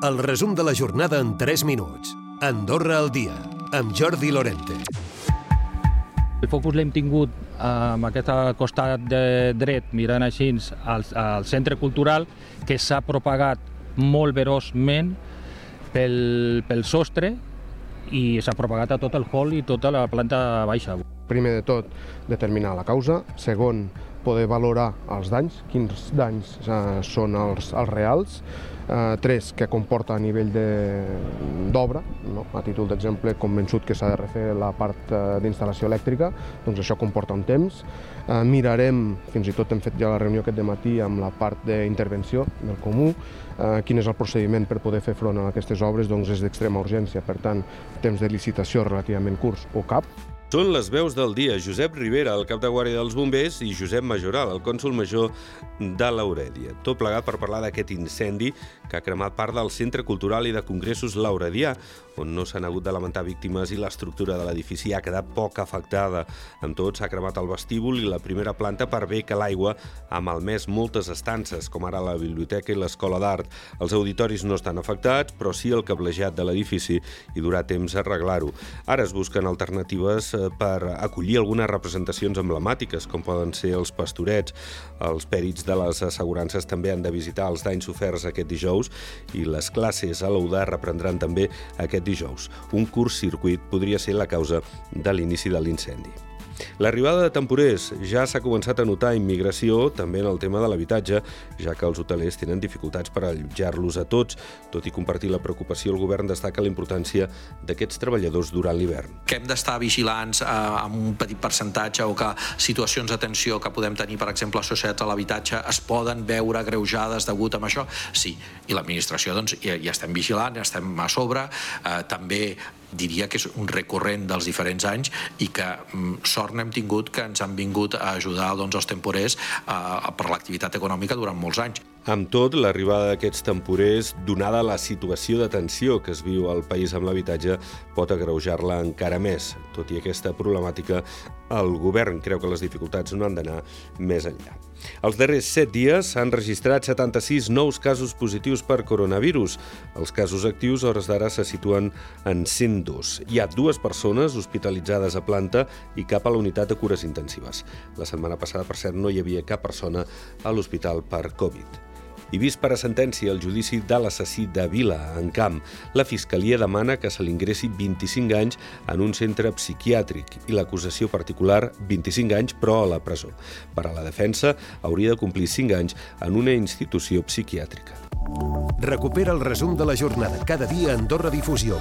El resum de la jornada en 3 minuts. Andorra al dia, amb Jordi Lorente. El focus l'hem tingut amb aquest costat de dret, mirant així al, al centre cultural, que s'ha propagat molt veloçment pel, pel sostre i s'ha propagat a tot el hall i tota la planta baixa. Primer de tot, determinar la causa. Segon, poder valorar els danys, quins danys eh, són els, els reals. Eh, tres, què comporta a nivell d'obra. No? A títol d'exemple, convençut que s'ha de refer la part eh, d'instal·lació elèctrica, doncs això comporta un temps. Eh, mirarem, fins i tot hem fet ja la reunió aquest matí amb la part d'intervenció del comú, eh, quin és el procediment per poder fer front a aquestes obres, doncs és d'extrema urgència, per tant, temps de licitació relativament curts o cap. Són les veus del dia. Josep Rivera, el cap de guàrdia dels bombers, i Josep Majoral, el cònsul major de l'Aurèdia. Tot plegat per parlar d'aquest incendi que ha cremat part del Centre Cultural i de Congressos Lauredià, on no s'han hagut de lamentar víctimes i l'estructura de l'edifici ha quedat poc afectada. Amb tot, s'ha cremat el vestíbul i la primera planta per bé que l'aigua ha malmès moltes estances, com ara la biblioteca i l'escola d'art. Els auditoris no estan afectats, però sí el cablejat de l'edifici i durà temps arreglar-ho. Ara es busquen alternatives per acollir algunes representacions emblemàtiques, com poden ser els pastorets. Els pèrits de les assegurances també han de visitar els danys soferts aquest dijous i les classes a l'UDA reprendran també aquest dijous. Un curs circuit podria ser la causa de l'inici de l'incendi. L'arribada de temporers ja s'ha començat a notar immigració també en el tema de l'habitatge, ja que els hotelers tenen dificultats per allotjar-los a tots. Tot i compartir la preocupació, el govern destaca la importància d'aquests treballadors durant l'hivern. Que hem d'estar vigilants eh, amb un petit percentatge o que situacions de tensió que podem tenir, per exemple, associats a l'habitatge, es poden veure greujades degut a això? Sí, i l'administració doncs, ja, ja estem vigilant, ja estem a sobre, eh, també diria que és un recurrent dels diferents anys i que mm, sort n'hem tingut que ens han vingut a ajudar doncs, els temporers eh, per l'activitat econòmica durant molts anys. Amb tot, l'arribada d'aquests temporers, donada la situació de tensió que es viu al país amb l'habitatge, pot agreujar-la encara més. Tot i aquesta problemàtica, el govern creu que les dificultats no han d'anar més enllà. Els darrers 7 dies s'han registrat 76 nous casos positius per coronavirus. Els casos actius, hores d'ara, se situen en 102. Hi ha dues persones hospitalitzades a planta i cap a la unitat de cures intensives. La setmana passada, per cert, no hi havia cap persona a l'hospital per Covid. I vist per a sentència el judici de l'assassí de Vila, en Camp, la Fiscalia demana que se l'ingressi 25 anys en un centre psiquiàtric i l'acusació particular 25 anys però a la presó. Per a la defensa hauria de complir 5 anys en una institució psiquiàtrica. Recupera el resum de la jornada cada dia a Andorra Difusió.